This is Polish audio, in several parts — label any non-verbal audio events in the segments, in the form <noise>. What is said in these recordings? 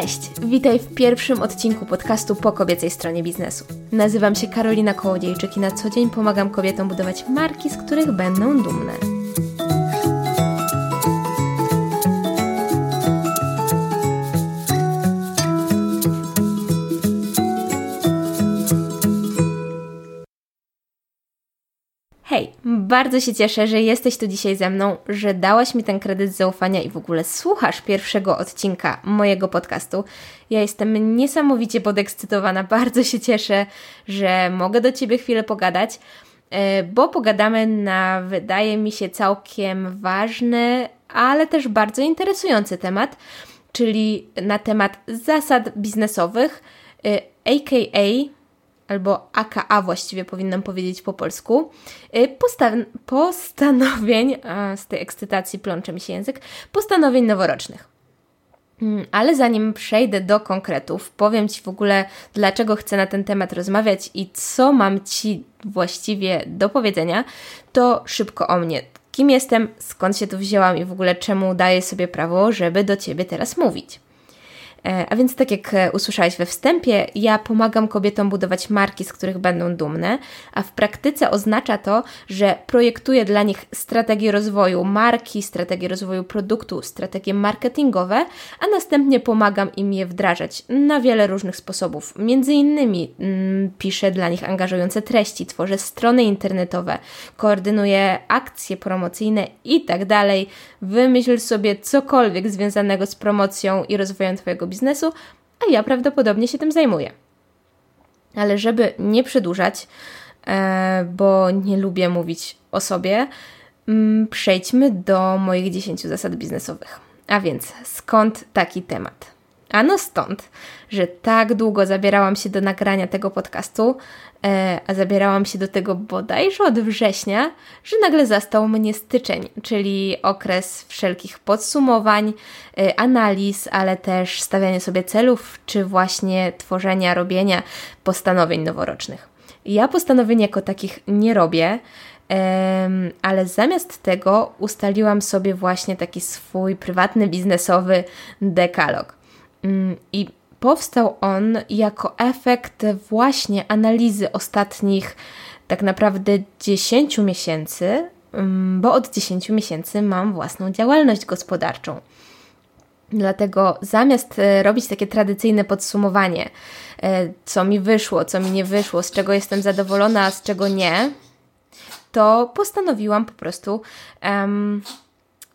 Cześć! Witaj w pierwszym odcinku podcastu po kobiecej stronie biznesu. Nazywam się Karolina Kołodziejczyk i na co dzień pomagam kobietom budować marki, z których będą dumne. Bardzo się cieszę, że jesteś tu dzisiaj ze mną, że dałaś mi ten kredyt zaufania i w ogóle słuchasz pierwszego odcinka mojego podcastu. Ja jestem niesamowicie podekscytowana, <laughs> bardzo się cieszę, że mogę do Ciebie chwilę pogadać, e, bo pogadamy na, wydaje mi się, całkiem ważny, ale też bardzo interesujący temat, czyli na temat zasad biznesowych, aka albo AKA właściwie powinnam powiedzieć po polsku, y, posta- postanowień, z tej ekscytacji plącze mi się język, postanowień noworocznych. Mm, ale zanim przejdę do konkretów, powiem Ci w ogóle, dlaczego chcę na ten temat rozmawiać i co mam Ci właściwie do powiedzenia, to szybko o mnie. Kim jestem, skąd się tu wzięłam i w ogóle czemu daję sobie prawo, żeby do Ciebie teraz mówić. E, a więc, tak jak e, usłyszałeś we wstępie, ja pomagam kobietom budować marki, z których będą dumne, a w praktyce oznacza to, że projektuję dla nich strategię rozwoju marki, strategię rozwoju produktu, strategie marketingowe, a następnie pomagam im je wdrażać na wiele różnych sposobów. Między innymi mm, piszę dla nich angażujące treści, tworzę strony internetowe, koordynuję akcje promocyjne i tak dalej. Wymyśl sobie cokolwiek związanego z promocją i rozwojem Twojego biznesu biznesu, a ja prawdopodobnie się tym zajmuję. Ale żeby nie przedłużać, e, bo nie lubię mówić o sobie, mm, przejdźmy do moich 10 zasad biznesowych. A więc skąd taki temat? Ano stąd, że tak długo zabierałam się do nagrania tego podcastu, e, a zabierałam się do tego bodajże od września, że nagle zastał mnie styczeń, czyli okres wszelkich podsumowań, e, analiz, ale też stawiania sobie celów, czy właśnie tworzenia, robienia postanowień noworocznych. Ja postanowień jako takich nie robię, ale zamiast tego ustaliłam sobie właśnie taki swój prywatny, biznesowy dekalog. Mm, I powstał on jako efekt właśnie analizy ostatnich tak naprawdę 10 miesięcy, mm, bo od 10 miesięcy mam własną działalność gospodarczą. Dlatego zamiast e, robić takie tradycyjne podsumowanie, e, co mi wyszło, co mi nie wyszło, z czego jestem zadowolona, a z czego nie, to postanowiłam po prostu um,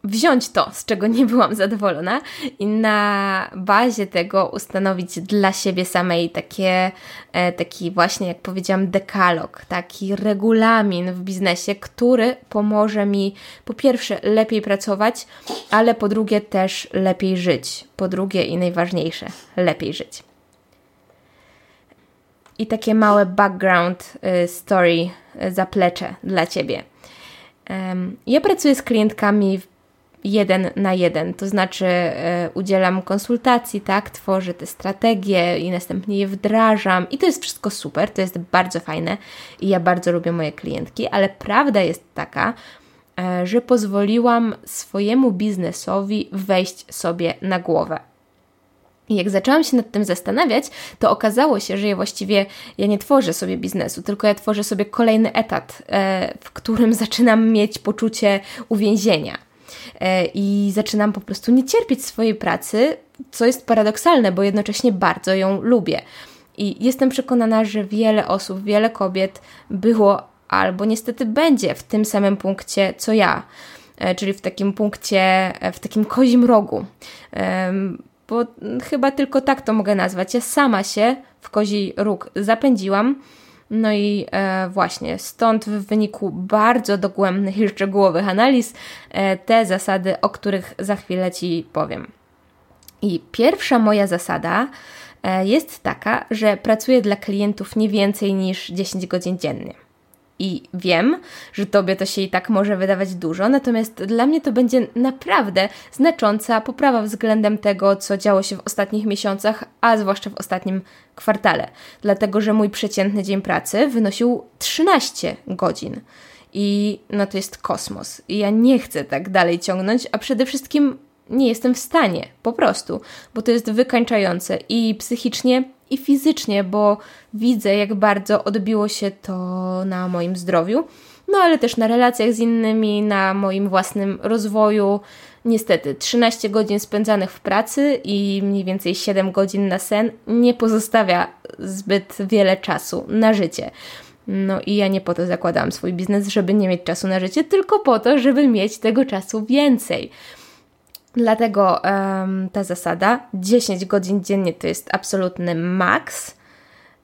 wziąć to, z czego nie byłam zadowolona i na bazie tego ustanowić dla siebie samej takie, e, taki właśnie, jak powiedziałam, dekalog, taki regulamin w biznesie, który pomoże mi po pierwsze lepiej pracować, ale po drugie też lepiej żyć. Po drugie i najważniejsze, lepiej żyć. I takie małe background y, story, y, zaplecze dla Ciebie. Ja pracuję z klientkami w jeden na jeden, to znaczy e, udzielam konsultacji, tak, tworzę te strategie i następnie je wdrażam. I to jest wszystko super, to jest bardzo fajne i ja bardzo lubię moje klientki, ale prawda jest taka, e, że pozwoliłam swojemu biznesowi wejść sobie na głowę. I jak zaczęłam się nad tym zastanawiać, to okazało się, że ja właściwie ja nie tworzę sobie biznesu, tylko ja tworzę sobie kolejny etat, e, w którym <laughs> zaczynam mieć poczucie uwięzienia i zaczynam po prostu nie cierpieć swojej pracy, co jest paradoksalne, bo jednocześnie bardzo ją lubię. I jestem przekonana, że wiele osób, wiele kobiet było albo niestety będzie w tym samym punkcie co ja, e, czyli w takim punkcie, e, w takim kozim rogu. Bo chyba tylko tak to mogę nazwać. Ja sama się w kozi róg zapędziłam no i e, właśnie stąd w wyniku bardzo dogłębnych i szczegółowych analiz e, te zasady, o których za chwilę Ci powiem. I pierwsza moja zasada e, jest taka, że pracuję dla klientów nie więcej niż 10 godzin dziennie. I wiem, że Tobie to się i tak może wydawać dużo, natomiast dla mnie to będzie naprawdę znacząca poprawa względem tego, co działo się w ostatnich miesiącach, a zwłaszcza w ostatnim kwartale. Dlatego, że mój przeciętny dzień pracy wynosił 13 godzin. I no to jest kosmos. I ja nie chcę tak dalej ciągnąć, a przede wszystkim nie jestem w stanie, po prostu, bo to jest wykańczające i psychicznie, i fizycznie, bo widzę, jak bardzo odbiło się to na moim zdrowiu, no ale też na relacjach z innymi, na moim własnym rozwoju. Niestety, 13 godzin spędzanych w pracy i mniej więcej 7 godzin na sen nie pozostawia zbyt wiele czasu na życie. No i ja nie po to zakładałam swój biznes, żeby nie mieć czasu na życie, tylko po to, żeby mieć tego czasu więcej. Dlatego um, ta zasada 10 godzin dziennie to jest absolutny maks.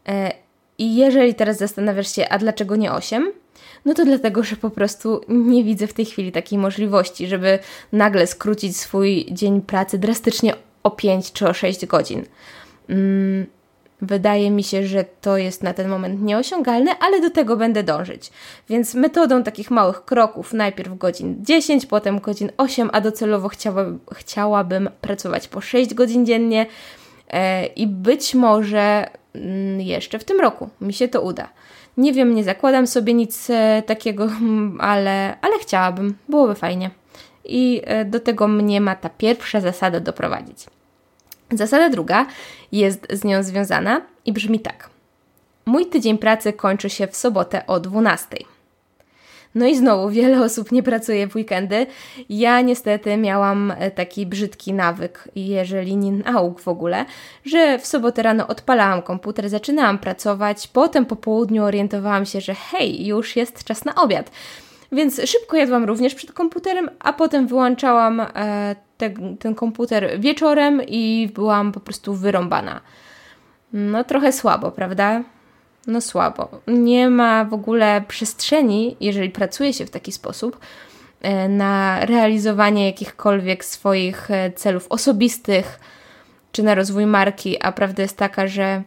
E, I jeżeli teraz zastanawiasz się, a dlaczego nie 8? No to dlatego, że po prostu nie widzę w tej chwili takiej możliwości, żeby nagle skrócić swój dzień pracy drastycznie o 5 czy o 6 godzin. Mm, Wydaje mi się, że to jest na ten moment nieosiągalne, ale do tego będę dążyć. Więc metodą takich małych kroków, najpierw godzin 10, potem godzin 8, a docelowo chciałabym, chciałabym pracować po 6 godzin dziennie e, i być może mm, jeszcze w tym roku mi się to uda. Nie wiem, nie zakładam sobie nic e, takiego, <laughs> ale, ale chciałabym, byłoby fajnie. I e, do tego mnie ma ta pierwsza zasada doprowadzić. Zasada druga jest z nią związana i brzmi tak. Mój tydzień pracy kończy się w sobotę o 12. No i znowu wiele osób nie pracuje w weekendy. Ja niestety miałam e, taki brzydki nawyk, jeżeli nie nauk w ogóle, że w sobotę rano odpalałam komputer, zaczynałam pracować, potem po południu orientowałam się, że hej, już jest czas na obiad. Więc szybko jadłam również przed komputerem, a potem wyłączałam e, te, ten komputer wieczorem i byłam po prostu wyrąbana. No trochę słabo, prawda? No słabo. Nie ma w ogóle przestrzeni, jeżeli pracuje się w taki sposób, e, na realizowanie jakichkolwiek swoich e, celów osobistych czy na rozwój marki, a prawda jest taka, że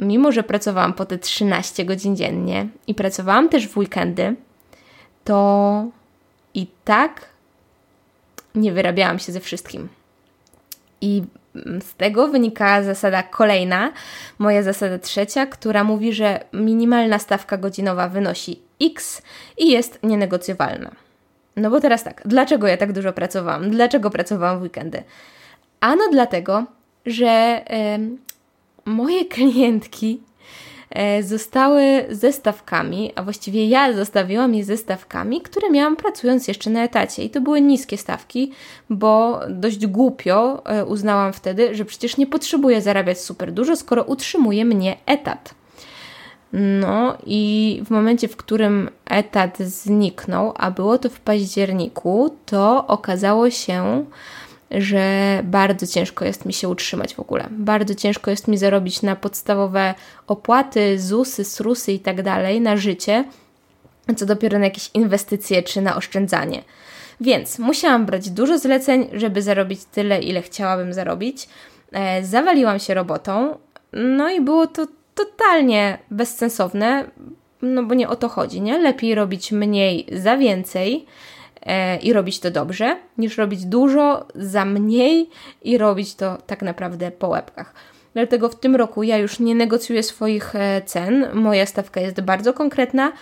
mimo, że pracowałam po te 13 godzin dziennie i pracowałam też w weekendy, to i tak nie wyrabiałam się ze wszystkim. I z tego wynika zasada kolejna, moja zasada trzecia, która mówi, że minimalna stawka godzinowa wynosi X i jest nienegocjowalna. No bo teraz tak, dlaczego ja tak dużo pracowałam? Dlaczego pracowałam w weekendy? Ano dlatego, że moje <laughs> klientki E, zostały zestawkami, a właściwie ja zostawiłam je zestawkami, które miałam pracując jeszcze na etacie. I to były niskie stawki, bo dość głupio e, uznałam wtedy, że przecież nie potrzebuję zarabiać super dużo, skoro utrzymuje mnie etat. No i w momencie, w którym etat zniknął, a było to w październiku, to okazało się, że bardzo ciężko jest mi się utrzymać w ogóle. Bardzo ciężko jest mi zarobić na podstawowe opłaty, ZUSy, SRUSy i tak dalej, na życie, co dopiero na jakieś inwestycje czy na oszczędzanie. Więc musiałam brać dużo zleceń, żeby zarobić tyle, ile chciałabym zarobić. E, zawaliłam się robotą, no i było to totalnie bezsensowne, no bo nie o to chodzi, nie? Lepiej robić mniej za więcej i robić to dobrze, niż robić dużo za mniej i robić to tak naprawdę po łebkach. Dlatego w tym roku ja już nie negocjuję swoich e, cen. Moja stawka jest bardzo konkretna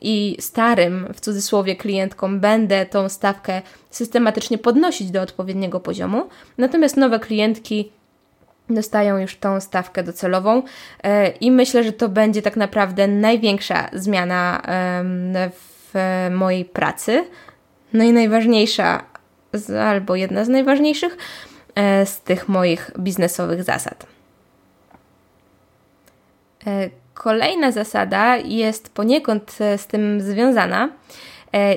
i starym, w cudzysłowie, klientkom będę tą stawkę systematycznie podnosić do odpowiedniego poziomu. Natomiast nowe klientki dostają już tą stawkę docelową e, i myślę, że to będzie tak naprawdę największa zmiana w mojej pracy no i najważniejsza, albo jedna z najważniejszych e, z tych moich biznesowych zasad. E, kolejna zasada jest poniekąd e, z tym związana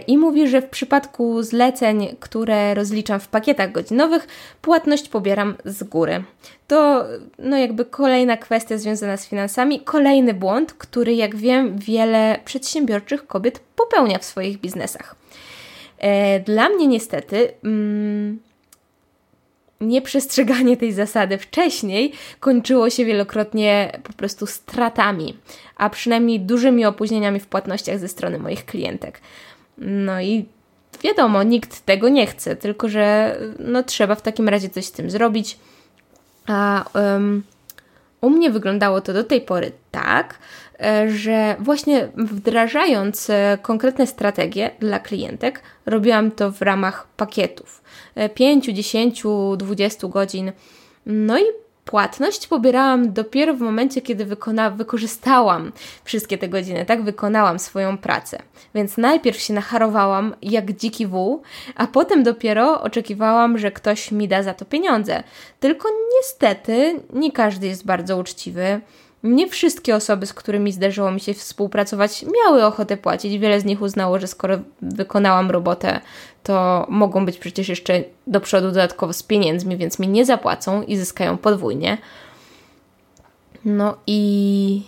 i mówi, że w przypadku zleceń, które rozliczam w pakietach godzinowych, płatność pobieram z góry. To no jakby kolejna kwestia związana z finansami, kolejny błąd, który jak wiem wiele przedsiębiorczych kobiet popełnia w swoich biznesach. E, dla mnie niestety mm, nieprzestrzeganie tej zasady wcześniej kończyło się wielokrotnie po prostu stratami, a przynajmniej dużymi opóźnieniami w płatnościach ze strony moich klientek. No i wiadomo, nikt tego nie chce, tylko że no, trzeba w takim razie coś z tym zrobić. A um, u mnie wyglądało to do tej pory tak, że właśnie wdrażając e, konkretne strategie dla klientek, robiłam to w ramach pakietów 5, 10, 20 godzin. No i płatność pobierałam dopiero w momencie, kiedy wykona, wykorzystałam wszystkie te godziny, tak? Wykonałam swoją pracę. Więc najpierw się nacharowałam jak dziki wół, a potem dopiero oczekiwałam, że ktoś mi da za to pieniądze. Tylko niestety nie każdy jest bardzo uczciwy. Nie wszystkie osoby, z którymi zdarzyło mi się współpracować, miały ochotę płacić. Wiele z nich uznało, że skoro wykonałam robotę, to mogą być przecież jeszcze do przodu dodatkowo z pieniędzmi, więc mi nie zapłacą i zyskają podwójnie. No i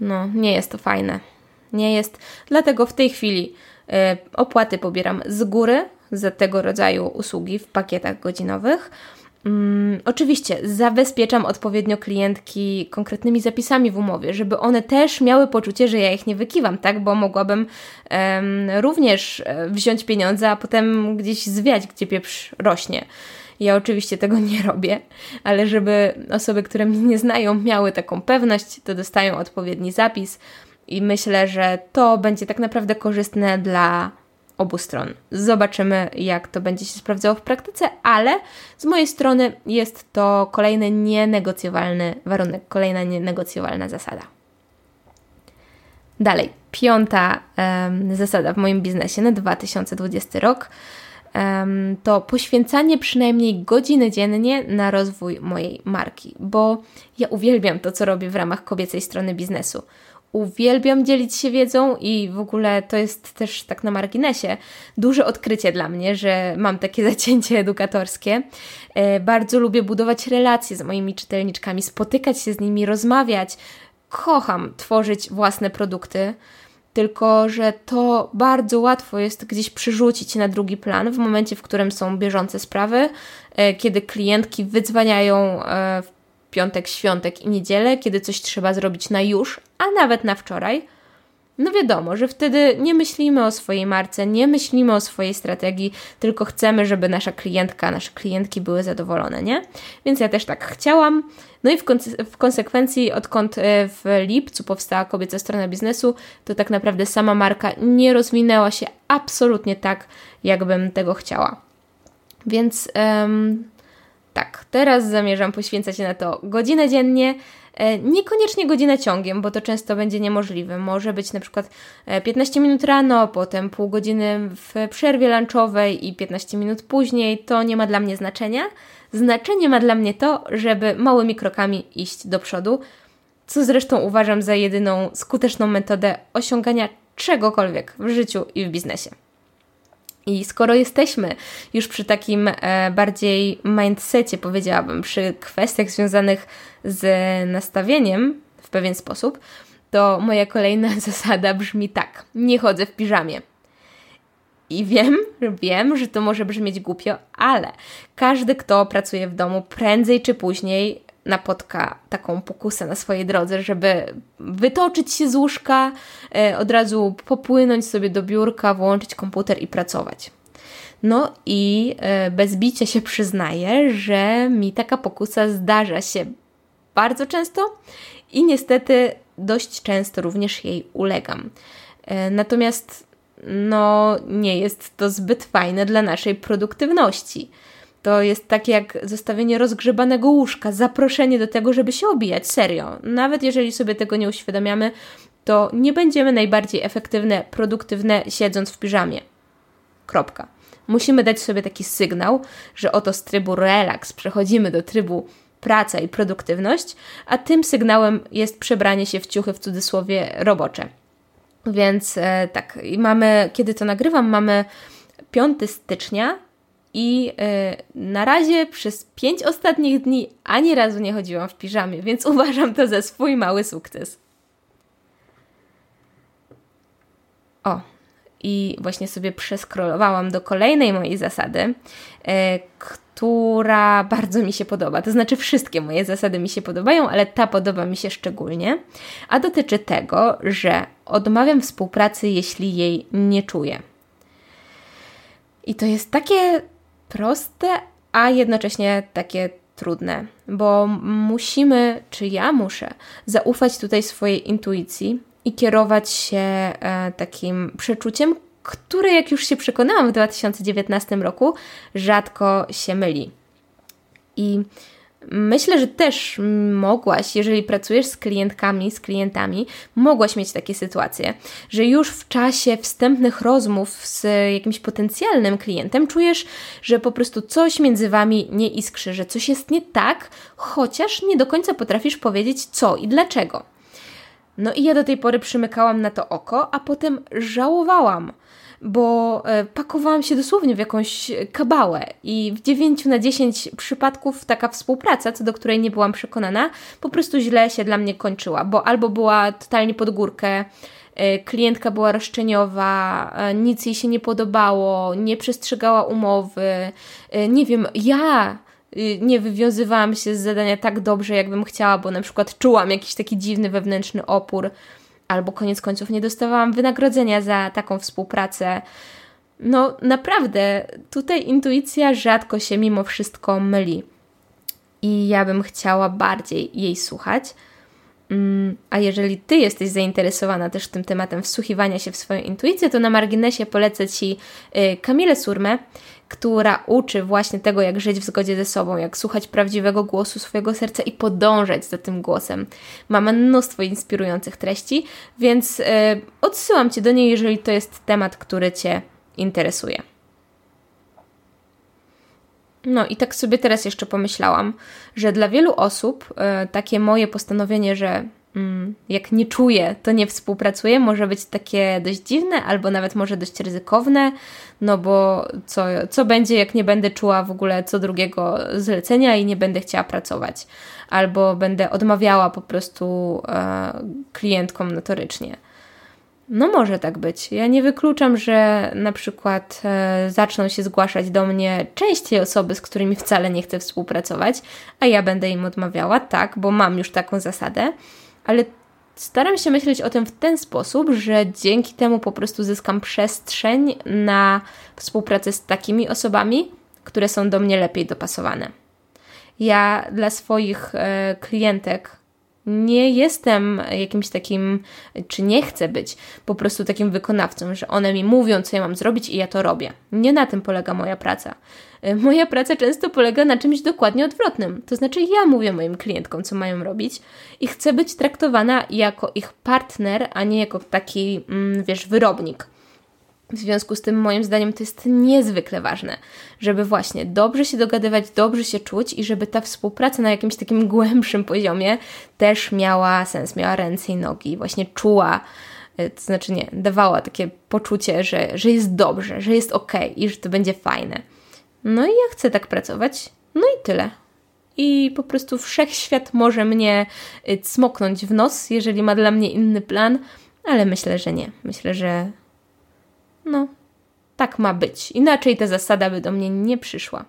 no, nie jest to fajne. Nie jest. Dlatego w tej chwili y, opłaty pobieram z góry za tego rodzaju usługi w pakietach godzinowych Mm, oczywiście zabezpieczam odpowiednio klientki konkretnymi zapisami w umowie, żeby one też miały poczucie, że ja ich nie wykiwam, tak? Bo mogłabym um, również e, wziąć pieniądze, a potem gdzieś zwiać, gdzie pieprz rośnie. Ja oczywiście tego nie robię, ale żeby osoby, które mnie nie znają, miały taką pewność, to dostają odpowiedni zapis i myślę, że to będzie tak naprawdę korzystne dla obu stron. Zobaczymy, jak to będzie się sprawdzało w praktyce, ale z mojej strony jest to kolejny nienegocjowalny warunek, kolejna nienegocjowalna zasada. Dalej, piąta um, zasada w moim biznesie na 2020 rok um, to poświęcanie przynajmniej godziny dziennie na rozwój mojej marki, bo ja uwielbiam to, co robię w ramach kobiecej strony biznesu uwielbiam dzielić się wiedzą i w ogóle to jest też tak na marginesie duże odkrycie dla mnie, że mam takie <laughs> zacięcie edukatorskie. E, bardzo lubię budować relacje z moimi czytelniczkami, spotykać się z nimi, rozmawiać. Kocham tworzyć własne produkty. Tylko, że to bardzo łatwo jest gdzieś przerzucić na drugi plan w momencie, w którym są bieżące sprawy, e, kiedy klientki wydzwaniają e, w piątek, świątek i niedzielę, kiedy coś trzeba zrobić na już, a nawet na wczoraj, no wiadomo, że wtedy nie myślimy o swojej marce, nie myślimy o swojej strategii, tylko chcemy, żeby nasza klientka, nasze klientki były zadowolone, nie? Więc ja też tak chciałam. No i w, konse w konsekwencji, odkąd e, w lipcu powstała kobieca strona biznesu, to tak naprawdę sama marka nie rozwinęła się absolutnie tak, jakbym tego chciała. Więc um, tak, teraz zamierzam poświęcać na to godzinę dziennie. E, niekoniecznie godzinę ciągiem, bo to często będzie niemożliwe. Może być na przykład 15 e, minut rano, potem pół godziny w przerwie lunchowej i 15 minut później. To nie ma dla mnie znaczenia. Znaczenie ma dla mnie to, żeby małymi krokami iść do przodu, co zresztą uważam za jedyną skuteczną metodę osiągania czegokolwiek w życiu i w biznesie. I skoro jesteśmy już przy takim e, bardziej mindsetie, powiedziałabym, przy kwestiach związanych z nastawieniem w pewien sposób, to moja kolejna <laughs> zasada brzmi tak: nie chodzę w piżamie. I wiem, wiem, że to może brzmieć głupio, ale każdy, kto pracuje w domu, prędzej czy później napotka taką pokusę na swojej drodze, żeby wytoczyć się z łóżka, e, od razu popłynąć sobie do biurka, włączyć komputer i pracować. No i e, bez bicia się przyznaję, że mi taka pokusa zdarza się bardzo często i niestety dość często również jej ulegam. E, natomiast no, nie jest to zbyt fajne dla naszej produktywności. To jest takie jak zostawienie rozgrzebanego łóżka, zaproszenie do tego, żeby się obijać, serio. Nawet jeżeli sobie tego nie uświadamiamy, to nie będziemy najbardziej efektywne, produktywne siedząc w piżamie. Kropka. Musimy dać sobie taki sygnał, że oto z trybu relaks przechodzimy do trybu praca i produktywność, a tym sygnałem jest przebranie się w ciuchy w cudzysłowie robocze. Więc e, tak, mamy, kiedy to nagrywam, mamy 5 stycznia i e, na razie przez pięć ostatnich dni ani razu nie chodziłam w piżamie, <laughs> więc uważam to za swój mały sukces. O, i właśnie sobie przeskrolowałam do kolejnej mojej zasady, e, która bardzo mi się podoba. To znaczy, wszystkie moje zasady mi się podobają, ale ta podoba mi się szczególnie. A dotyczy tego, że odmawiam współpracy, jeśli jej nie czuję. I to jest takie proste, a jednocześnie takie trudne, bo musimy, czy ja muszę, zaufać tutaj swojej intuicji i kierować się e, takim przeczuciem, które, jak już się przekonałam w 2019 roku, rzadko się myli. I Myślę, że też mogłaś, jeżeli pracujesz z klientkami, z klientami, mogłaś mieć takie sytuacje, że już w czasie wstępnych rozmów z jakimś potencjalnym klientem czujesz, że po prostu coś między wami nie iskrzy, że coś jest nie tak, chociaż nie do końca potrafisz powiedzieć co i dlaczego. No i ja do tej pory przymykałam na to oko, a potem żałowałam, bo e, pakowałam się dosłownie w jakąś kabałę i w 9 na 10 przypadków taka współpraca, co do której nie byłam przekonana, po prostu źle się dla mnie kończyła, bo albo była totalnie pod górkę, e, klientka była roszczeniowa, e, nic jej się nie podobało, nie przestrzegała umowy, nie wiem, ja nie wywiązywałam się z zadania tak dobrze, jakbym chciała, bo na przykład czułam jakiś taki dziwny wewnętrzny opór albo koniec końców nie dostawałam wynagrodzenia za taką współpracę. No naprawdę, tutaj intuicja rzadko się mimo wszystko myli. I ja bym chciała bardziej jej słuchać. Mm, a jeżeli Ty jesteś zainteresowana też tym tematem wsłuchiwania się w swoją intuicję, to na marginesie polecę Ci y, Kamilę Surmę, która uczy właśnie tego, jak żyć w zgodzie ze sobą, jak słuchać prawdziwego głosu swojego serca i podążać za tym głosem. Mamy mnóstwo inspirujących treści, więc yy, odsyłam Cię do niej, jeżeli to jest temat, który Cię interesuje. No i tak sobie teraz jeszcze pomyślałam, że dla wielu osób yy, takie moje postanowienie, że Mm, jak nie czuję, to nie współpracuję, może być takie dość dziwne, albo nawet może dość ryzykowne, no bo co, co będzie, jak nie będę czuła w ogóle co drugiego zlecenia i nie będę chciała pracować, albo będę odmawiała po prostu e, klientkom notorycznie. No może tak być. Ja nie wykluczam, że na przykład e, zaczną się zgłaszać do mnie częściej osoby, z którymi wcale nie chcę współpracować, a ja będę im odmawiała, tak, bo mam już taką zasadę ale staram się myśleć o tym w ten sposób, że dzięki temu po prostu zyskam przestrzeń na współpracę z takimi osobami, które są do mnie lepiej dopasowane. Ja dla swoich e, klientek nie jestem jakimś takim, czy nie chcę być po prostu takim wykonawcą, że one mi mówią, co ja mam zrobić i ja to robię. Nie na tym polega moja praca. E, moja praca często polega na czymś dokładnie odwrotnym. To znaczy, ja mówię moim klientkom, co mają robić i chcę być traktowana jako ich partner, a nie jako taki, mm, wiesz, wyrobnik. W związku z tym, moim zdaniem, to jest niezwykle ważne, żeby właśnie dobrze się dogadywać, dobrze się czuć i żeby ta współpraca na jakimś takim <laughs> głębszym poziomie też miała sens, miała ręce i nogi, właśnie czuła, e, to znaczy nie, dawała takie poczucie, że, że jest dobrze, że jest ok i że to będzie fajne. No i ja chcę tak pracować, no i tyle. I po prostu wszechświat może mnie e, cmoknąć w nos, jeżeli ma dla mnie inny plan, ale myślę, że nie. Myślę, że no, tak ma być. Inaczej ta zasada by do mnie nie przyszła.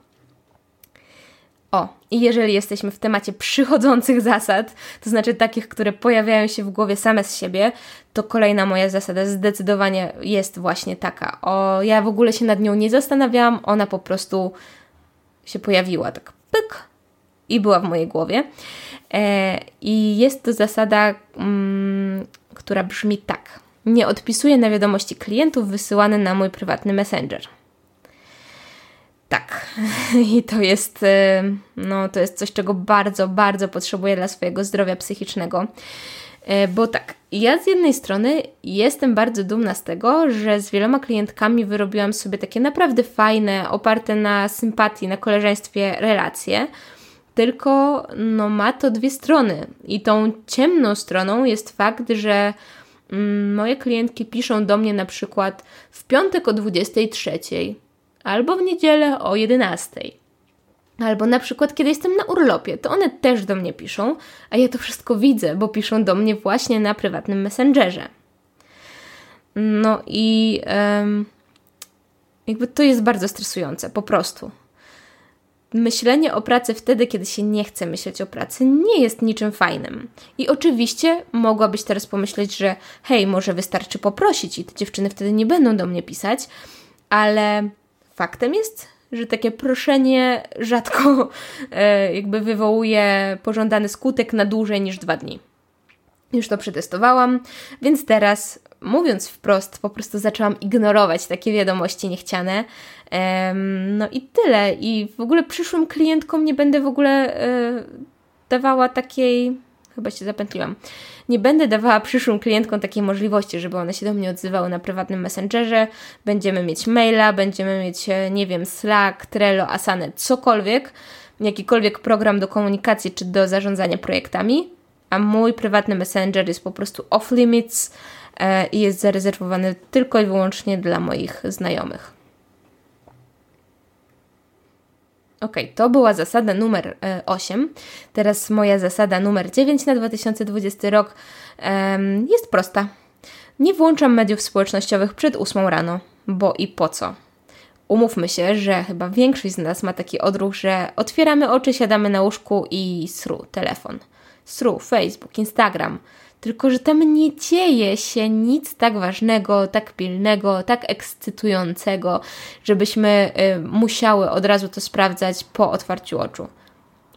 O, i jeżeli jesteśmy w temacie przychodzących zasad, to znaczy takich, które pojawiają się w głowie same z siebie, to kolejna moja zasada zdecydowanie jest właśnie taka. O, ja w ogóle się nad nią nie zastanawiałam, ona po prostu się pojawiła, tak pyk, i była w mojej głowie. E, I jest to zasada, mm, która brzmi tak nie odpisuję na wiadomości klientów wysyłane na mój prywatny messenger. Tak, <laughs> i to jest, y, no, to jest coś, czego bardzo, bardzo potrzebuję dla swojego zdrowia psychicznego. Y, bo tak, ja z jednej strony jestem bardzo dumna z tego, że z wieloma klientkami wyrobiłam sobie takie naprawdę fajne, oparte na sympatii, na koleżeństwie relacje. Tylko no, ma to dwie strony. I tą ciemną stroną jest fakt, że moje klientki piszą do mnie na przykład w piątek o 23 albo w niedzielę o 11. Albo na przykład, kiedy jestem na urlopie, to one też do mnie piszą, a ja to wszystko widzę, bo piszą do mnie właśnie na prywatnym messengerze. No i um, jakby to jest bardzo stresujące, po prostu myślenie o pracy wtedy, kiedy się nie chce myśleć o pracy, nie jest niczym fajnym. I oczywiście mogłabyś teraz pomyśleć, że hej, może wystarczy poprosić i te dziewczyny wtedy nie będą do mnie pisać, ale faktem jest, że takie proszenie rzadko <laughs> e, jakby wywołuje pożądany skutek na dłużej niż dwa dni. Już to przetestowałam, więc teraz, mówiąc wprost, po prostu zaczęłam ignorować takie wiadomości niechciane. No i tyle. I w ogóle przyszłym klientkom nie będę w ogóle e, dawała takiej. Chyba się zapętliłam. Nie będę dawała przyszłym klientkom takiej możliwości, żeby one się do mnie odzywały na prywatnym messengerze. Będziemy mieć maila, będziemy mieć, e, nie wiem, Slack, Trello, Asana, cokolwiek, jakikolwiek program do komunikacji czy do zarządzania projektami a mój prywatny messenger jest po prostu off limits e, i jest zarezerwowany tylko i wyłącznie dla moich znajomych. Ok, to była zasada numer 8. E, Teraz moja zasada numer 9 na 2020 rok jest prosta. Nie włączam mediów społecznościowych przed 8 rano, bo i po co? Umówmy się, że chyba większość z nas ma taki odruch, że otwieramy oczy, siadamy na łóżku i sru, telefon sru, Facebook, Instagram. Tylko, że tam nie dzieje się nic tak ważnego, tak pilnego, tak ekscytującego, żebyśmy y, musiały od razu to sprawdzać po otwarciu oczu.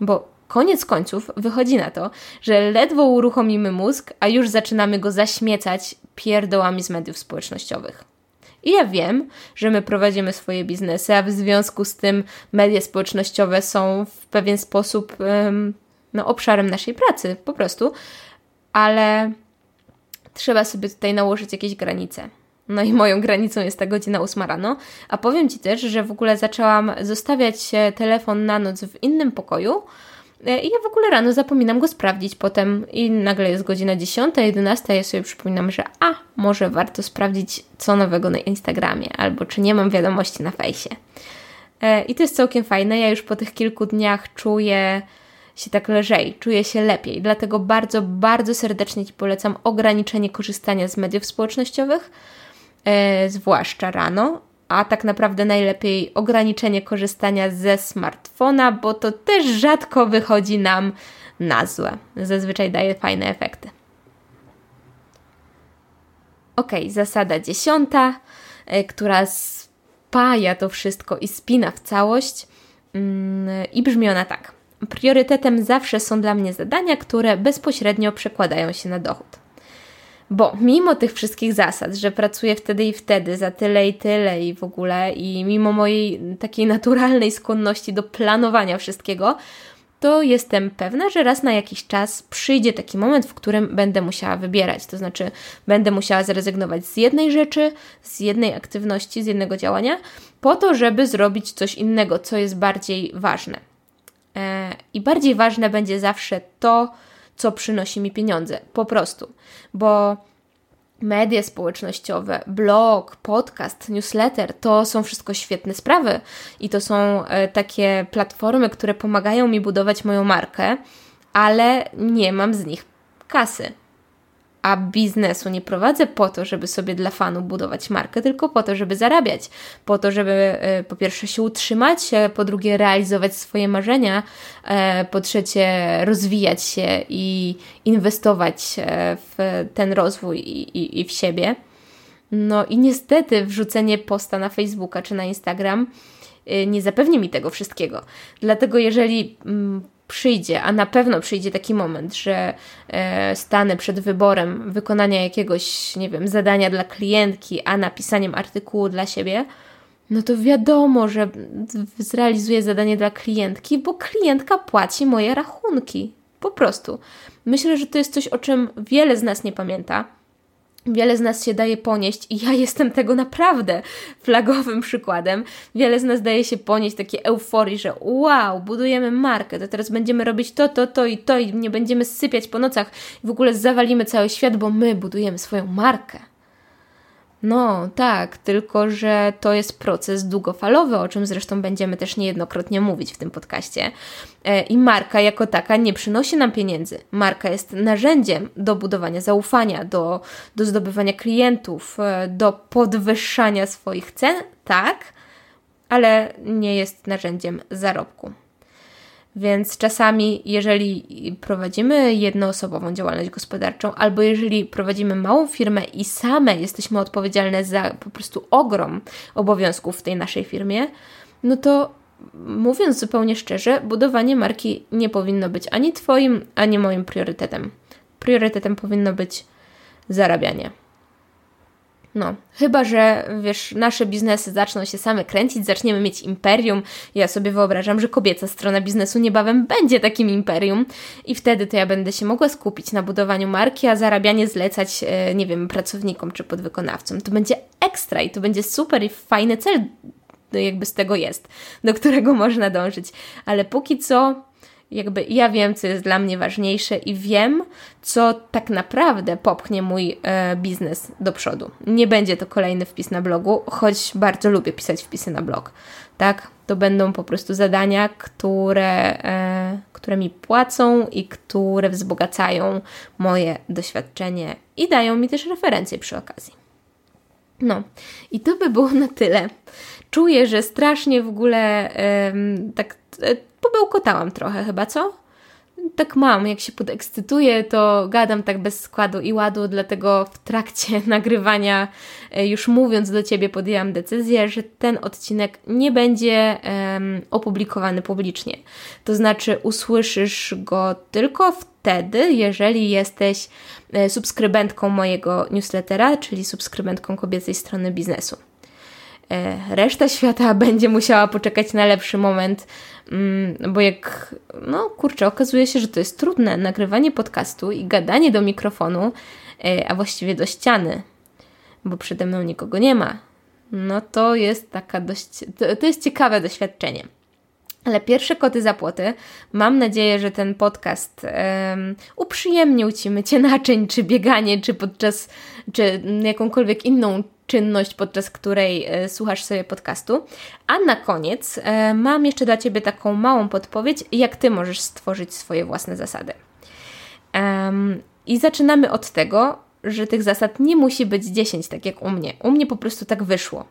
Bo koniec końców wychodzi na to, że ledwo uruchomimy mózg, a już zaczynamy go zaśmiecać pierdołami z mediów społecznościowych. I ja wiem, że my prowadzimy swoje biznesy, a w związku z tym media społecznościowe są w pewien sposób no, obszarem naszej pracy, po prostu, ale trzeba sobie tutaj nałożyć jakieś granice. No i moją granicą jest ta godzina 8 rano, a powiem Ci też, że w ogóle zaczęłam zostawiać telefon na noc w innym pokoju e, i ja w ogóle rano zapominam go sprawdzić potem i nagle jest godzina 10, 11, ja sobie przypominam, że a, może warto sprawdzić co nowego na Instagramie, albo czy nie mam wiadomości na fejsie. E, I to jest całkiem fajne, ja już po tych kilku dniach czuję się tak lżej, czuję się lepiej. Dlatego bardzo, bardzo serdecznie Ci polecam ograniczenie korzystania z mediów społecznościowych, e, zwłaszcza rano, a tak naprawdę najlepiej ograniczenie korzystania ze smartfona, bo to też rzadko wychodzi nam na złe. Zazwyczaj daje fajne efekty. Ok, zasada dziesiąta, e, która spaja to wszystko i spina w całość. Mm, I brzmi ona tak. Priorytetem zawsze są dla mnie zadania, które bezpośrednio przekładają się na dochód. Bo mimo tych wszystkich zasad, że pracuję wtedy i wtedy, za tyle i tyle i w ogóle, i mimo mojej takiej naturalnej skłonności do planowania wszystkiego, to jestem pewna, że raz na jakiś czas przyjdzie taki moment, w którym będę musiała wybierać. To znaczy, będę musiała zrezygnować z jednej rzeczy, z jednej aktywności, z jednego działania, po to, żeby zrobić coś innego, co jest bardziej ważne. E, I bardziej ważne będzie zawsze to, co przynosi mi pieniądze. Po prostu. Bo media społecznościowe, blog, podcast, newsletter to są wszystko świetne sprawy i to są e, takie platformy, które pomagają mi budować moją markę, ale nie mam z nich kasy a biznesu nie prowadzę po to, żeby sobie dla fanu budować markę, tylko po to, żeby zarabiać, po to, żeby e, po pierwsze się utrzymać, po drugie realizować swoje marzenia, e, po trzecie rozwijać się i inwestować e, w ten rozwój i, i, i w siebie. No i niestety wrzucenie posta na Facebooka czy na Instagram nie zapewni mi tego wszystkiego. Dlatego jeżeli mm, przyjdzie, a na pewno przyjdzie taki moment, że e, stanę przed wyborem wykonania jakiegoś, nie wiem, zadania dla klientki, a napisaniem artykułu dla siebie, no to wiadomo, że zrealizuję zadanie dla klientki, bo klientka płaci moje rachunki. Po prostu. Myślę, że to jest coś, o czym wiele z nas nie pamięta Wiele z nas się daje ponieść, i ja <laughs> jestem tego naprawdę flagowym przykładem. Wiele z nas daje się ponieść takiej euforii, że wow, budujemy markę, to teraz będziemy robić to, to, to i to, i nie będziemy sypiać po nocach, w ogóle zawalimy cały świat, bo my budujemy swoją markę. No, tak, tylko że to jest proces długofalowy, o czym zresztą będziemy też niejednokrotnie mówić w tym podcaście. E, I marka jako taka nie przynosi nam pieniędzy. Marka jest narzędziem do budowania zaufania, do, do zdobywania klientów, e, do podwyższania swoich cen, tak, ale nie jest narzędziem zarobku. Więc czasami, jeżeli prowadzimy jednoosobową działalność gospodarczą, albo jeżeli prowadzimy małą firmę i same jesteśmy odpowiedzialne za po prostu ogrom obowiązków w tej naszej firmie, no to mówiąc zupełnie szczerze, budowanie marki nie powinno być ani Twoim, ani moim priorytetem. Priorytetem powinno być zarabianie. No, chyba że wiesz, nasze biznesy zaczną się same kręcić, zaczniemy mieć imperium. Ja sobie wyobrażam, że kobieca strona biznesu niebawem będzie takim imperium, i wtedy to ja będę się mogła skupić na budowaniu marki, a zarabianie zlecać, e, nie wiem, pracownikom czy podwykonawcom. To będzie ekstra i to będzie super i fajny cel, jakby z tego jest, do którego <laughs> można dążyć. Ale póki co jakby ja wiem, co jest dla mnie ważniejsze i wiem, co tak naprawdę popchnie mój e, biznes do przodu. Nie będzie to kolejny wpis na blogu, choć bardzo lubię pisać wpisy na blog. Tak, to będą po prostu zadania, które, e, które mi płacą i które wzbogacają moje doświadczenie i dają mi też referencje przy okazji. No, i to by było na tyle. Czuję, że strasznie w ogóle tak e, pobełkotałam trochę chyba, co? Tak mam, jak się podekscytuję, to gadam tak bez składu i ładu, dlatego w trakcie <laughs> nagrywania, e, już mówiąc do Ciebie, podjęłam decyzję, że ten odcinek nie będzie um, opublikowany publicznie. To znaczy, usłyszysz go tylko wtedy, jeżeli jesteś e, subskrybentką mojego newslettera, czyli subskrybentką kobiecej strony biznesu. E, reszta <laughs> świata będzie musiała poczekać na lepszy moment, mm, bo jak, no kurczę, okazuje się, że to jest trudne nagrywanie podcastu i gadanie do mikrofonu, e, a właściwie do ściany, bo przede mną nikogo nie ma. No to jest taka dość, to, jest ciekawe doświadczenie. Ale pierwsze koty za płoty. Mam nadzieję, że ten podcast um, uprzyjemnił Ci mycie naczyń, czy bieganie, czy podczas, czy jakąkolwiek inną czynność, podczas której e, słuchasz sobie podcastu. A na koniec e, mam jeszcze dla Ciebie taką małą podpowiedź, jak Ty możesz stworzyć swoje własne zasady. I zaczynamy od tego, że tych zasad nie musi być 10, tak jak u mnie. U mnie po prostu tak wyszło.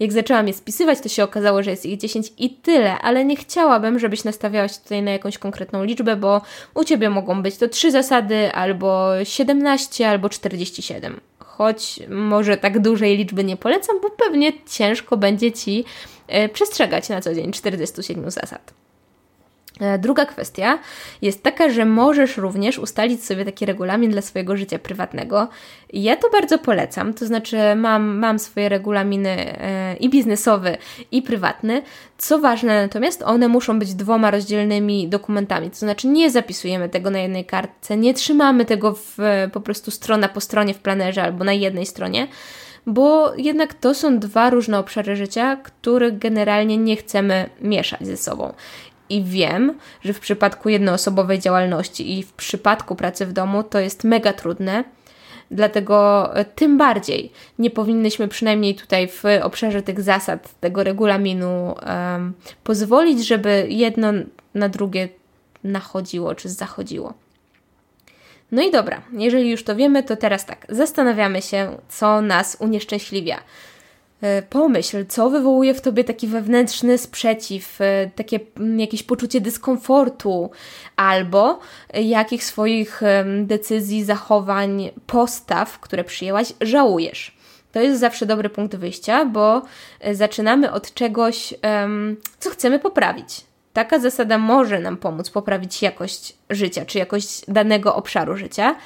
Jak zaczęłam je spisywać, to się okazało, że jest ich 10 i tyle, ale nie chciałabym, żebyś nastawiała się tutaj na jakąś konkretną liczbę, bo u Ciebie mogą być to 3 zasady, albo 17, albo 47 choć może tak dużej liczby nie polecam, bo pewnie ciężko będzie Ci e, przestrzegać na co dzień 47 zasad. E, druga kwestia jest taka, że możesz również ustalić sobie taki regulamin dla swojego życia prywatnego. Ja to bardzo polecam, to znaczy mam, mam swoje regulaminy e, i biznesowy, i prywatny. Co ważne, natomiast one muszą być dwoma rozdzielnymi dokumentami, to znaczy nie zapisujemy tego na jednej kartce, nie trzymamy tego w, po prostu strona po stronie w planerze albo na jednej stronie bo jednak to są dwa różne obszary życia, których generalnie nie chcemy mieszać ze sobą. I wiem, że w przypadku jednoosobowej działalności i w przypadku pracy w domu to jest mega trudne. Dlatego e, tym bardziej nie powinnyśmy przynajmniej tutaj w obszarze tych zasad, tego regulaminu um, pozwolić, żeby jedno na drugie nachodziło czy zachodziło. No i dobra, jeżeli już to wiemy, to teraz tak, zastanawiamy się, co nas unieszczęśliwia. E, pomyśl, co wywołuje w tobie taki wewnętrzny sprzeciw, e, takie mm, jakieś poczucie dyskomfortu, albo jakich swoich decyzji, zachowań, postaw, które przyjęłaś, żałujesz. To jest zawsze dobry punkt wyjścia, bo e, zaczynamy od czegoś, co chcemy poprawić. Taka zasada może nam pomóc poprawić jakość życia, czy jakość danego obszaru życia.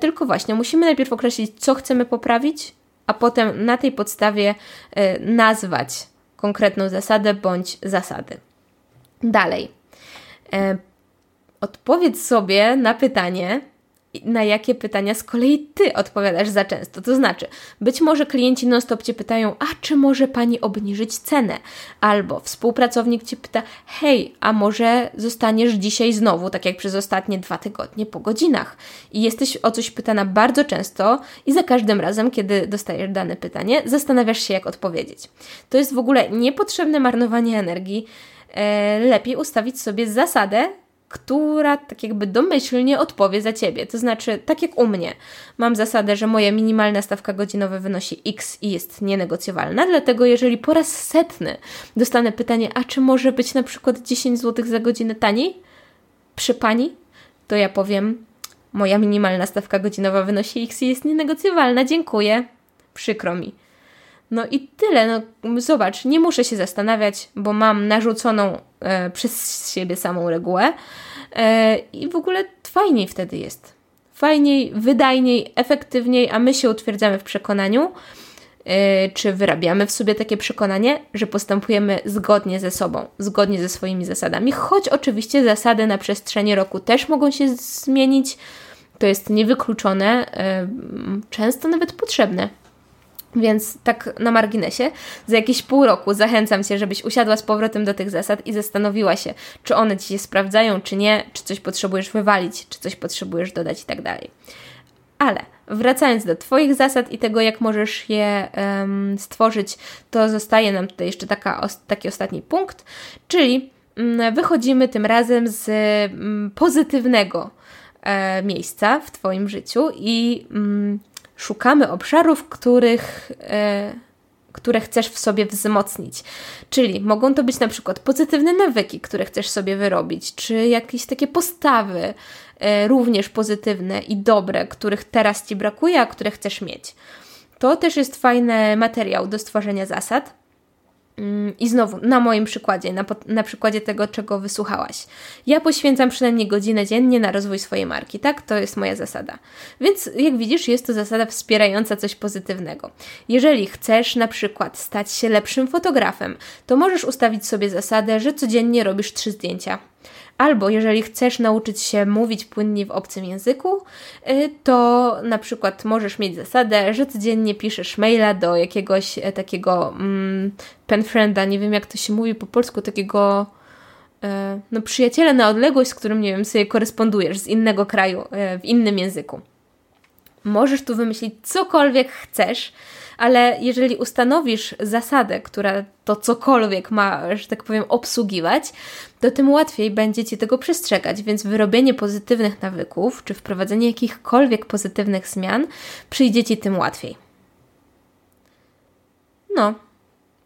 Tylko właśnie musimy najpierw określić, co chcemy poprawić, a potem na tej podstawie y, nazwać konkretną zasadę bądź zasady. Dalej. E, odpowiedz sobie na pytanie, na jakie pytania z kolei Ty odpowiadasz za często. To znaczy, być może klienci non-stop Cię pytają, a czy może Pani obniżyć cenę? Albo współpracownik Cię pyta, hej, a może zostaniesz dzisiaj znowu, tak jak przez ostatnie dwa tygodnie, po godzinach? I jesteś o coś pytana bardzo często i za każdym razem, kiedy dostajesz dane pytanie, zastanawiasz się, jak odpowiedzieć. To jest w ogóle niepotrzebne marnowanie energii. E, lepiej ustawić sobie zasadę, która tak jakby domyślnie odpowie za ciebie. To znaczy, tak jak u mnie, mam zasadę, że moja minimalna stawka godzinowa wynosi X i jest nienegocjowalna, dlatego jeżeli po raz setny dostanę pytanie, a czy może być na przykład 10 zł za godzinę taniej przy pani, to ja powiem, moja minimalna stawka godzinowa wynosi X i jest nienegocjowalna, dziękuję, przykro mi. No i tyle. No, zobacz, nie muszę się zastanawiać, bo mam narzuconą e, przez siebie samą regułę e, i w ogóle fajniej wtedy jest. Fajniej, wydajniej, efektywniej, a my się utwierdzamy w przekonaniu, e, czy wyrabiamy w sobie takie przekonanie, że postępujemy zgodnie ze sobą, zgodnie ze swoimi zasadami, choć oczywiście zasady na przestrzeni roku też mogą się zmienić. To jest niewykluczone, e, często nawet potrzebne. Więc tak na marginesie, za jakieś pół roku zachęcam Cię, żebyś usiadła z powrotem do tych zasad i zastanowiła się, czy one Ci się sprawdzają, czy nie, czy coś potrzebujesz wywalić, czy coś potrzebujesz dodać i tak dalej. Ale wracając do Twoich zasad i tego, jak możesz je um, stworzyć, to zostaje nam tutaj jeszcze taka, taki ostatni punkt, czyli um, wychodzimy tym razem z um, pozytywnego e, miejsca w Twoim życiu i mm, szukamy obszarów, których, e, które chcesz w sobie wzmocnić. Czyli mogą to być na przykład pozytywne nawyki, które chcesz sobie wyrobić, czy jakieś takie postawy e, również pozytywne i dobre, których teraz ci brakuje, a które chcesz mieć. To też jest fajny materiał do stworzenia zasad. Mm, I znowu, na moim przykładzie, na, na przykładzie tego, czego wysłuchałaś. Ja poświęcam przynajmniej godzinę dziennie na rozwój swojej marki, tak? To jest moja zasada. Więc jak widzisz, jest to zasada wspierająca coś pozytywnego. Jeżeli chcesz na przykład stać się lepszym fotografem, to możesz ustawić sobie zasadę, że codziennie robisz trzy zdjęcia. Albo jeżeli chcesz nauczyć się mówić płynnie w obcym języku, y, to na przykład możesz mieć zasadę, że codziennie piszesz maila do jakiegoś e, takiego mm, penfrienda, nie wiem jak to się mówi po polsku, takiego e, no, przyjaciela na odległość, z którym, nie wiem, sobie korespondujesz z innego kraju, e, w innym języku. Możesz tu wymyślić cokolwiek chcesz, ale jeżeli ustanowisz zasadę, która to cokolwiek ma, że tak powiem, obsługiwać, to tym łatwiej będzie Ci tego przestrzegać, więc wyrobienie pozytywnych nawyków, czy wprowadzenie jakichkolwiek pozytywnych zmian przyjdzie Ci tym łatwiej. No,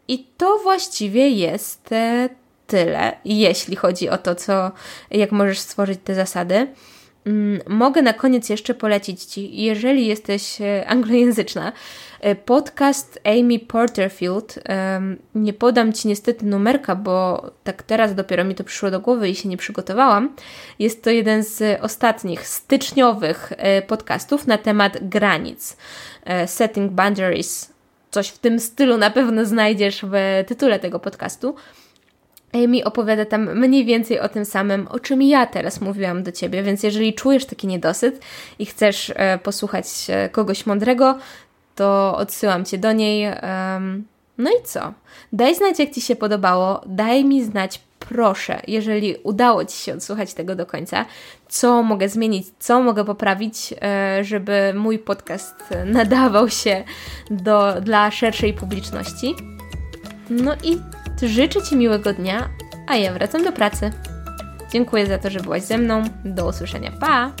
i to właściwie jest e, tyle, jeśli chodzi o to, co, jak możesz stworzyć te zasady. Mm, mogę na koniec jeszcze polecić Ci, jeżeli jesteś e, anglojęzyczna, e, podcast Amy Porterfield. Nie podam Ci niestety numerka, bo tak teraz dopiero mi to przyszło do głowy i się nie przygotowałam. Jest to jeden z ostatnich styczniowych e, podcastów na temat granic. Setting Boundaries. Coś w tym stylu na pewno znajdziesz w tytule tego podcastu. Amy opowiada tam mniej więcej o tym samym, o czym ja teraz mówiłam do ciebie, więc jeżeli czujesz taki niedosyt i chcesz e, posłuchać e, kogoś mądrego, to odsyłam cię do niej. No i co? Daj znać, jak ci się podobało, daj mi znać, proszę, jeżeli udało ci się odsłuchać tego do końca, co mogę zmienić, co mogę poprawić, e, żeby mój podcast nadawał się do, dla szerszej publiczności. No i Życzę Ci miłego dnia, a ja wracam do pracy. Dziękuję za to, że byłaś ze mną. Do usłyszenia. Pa!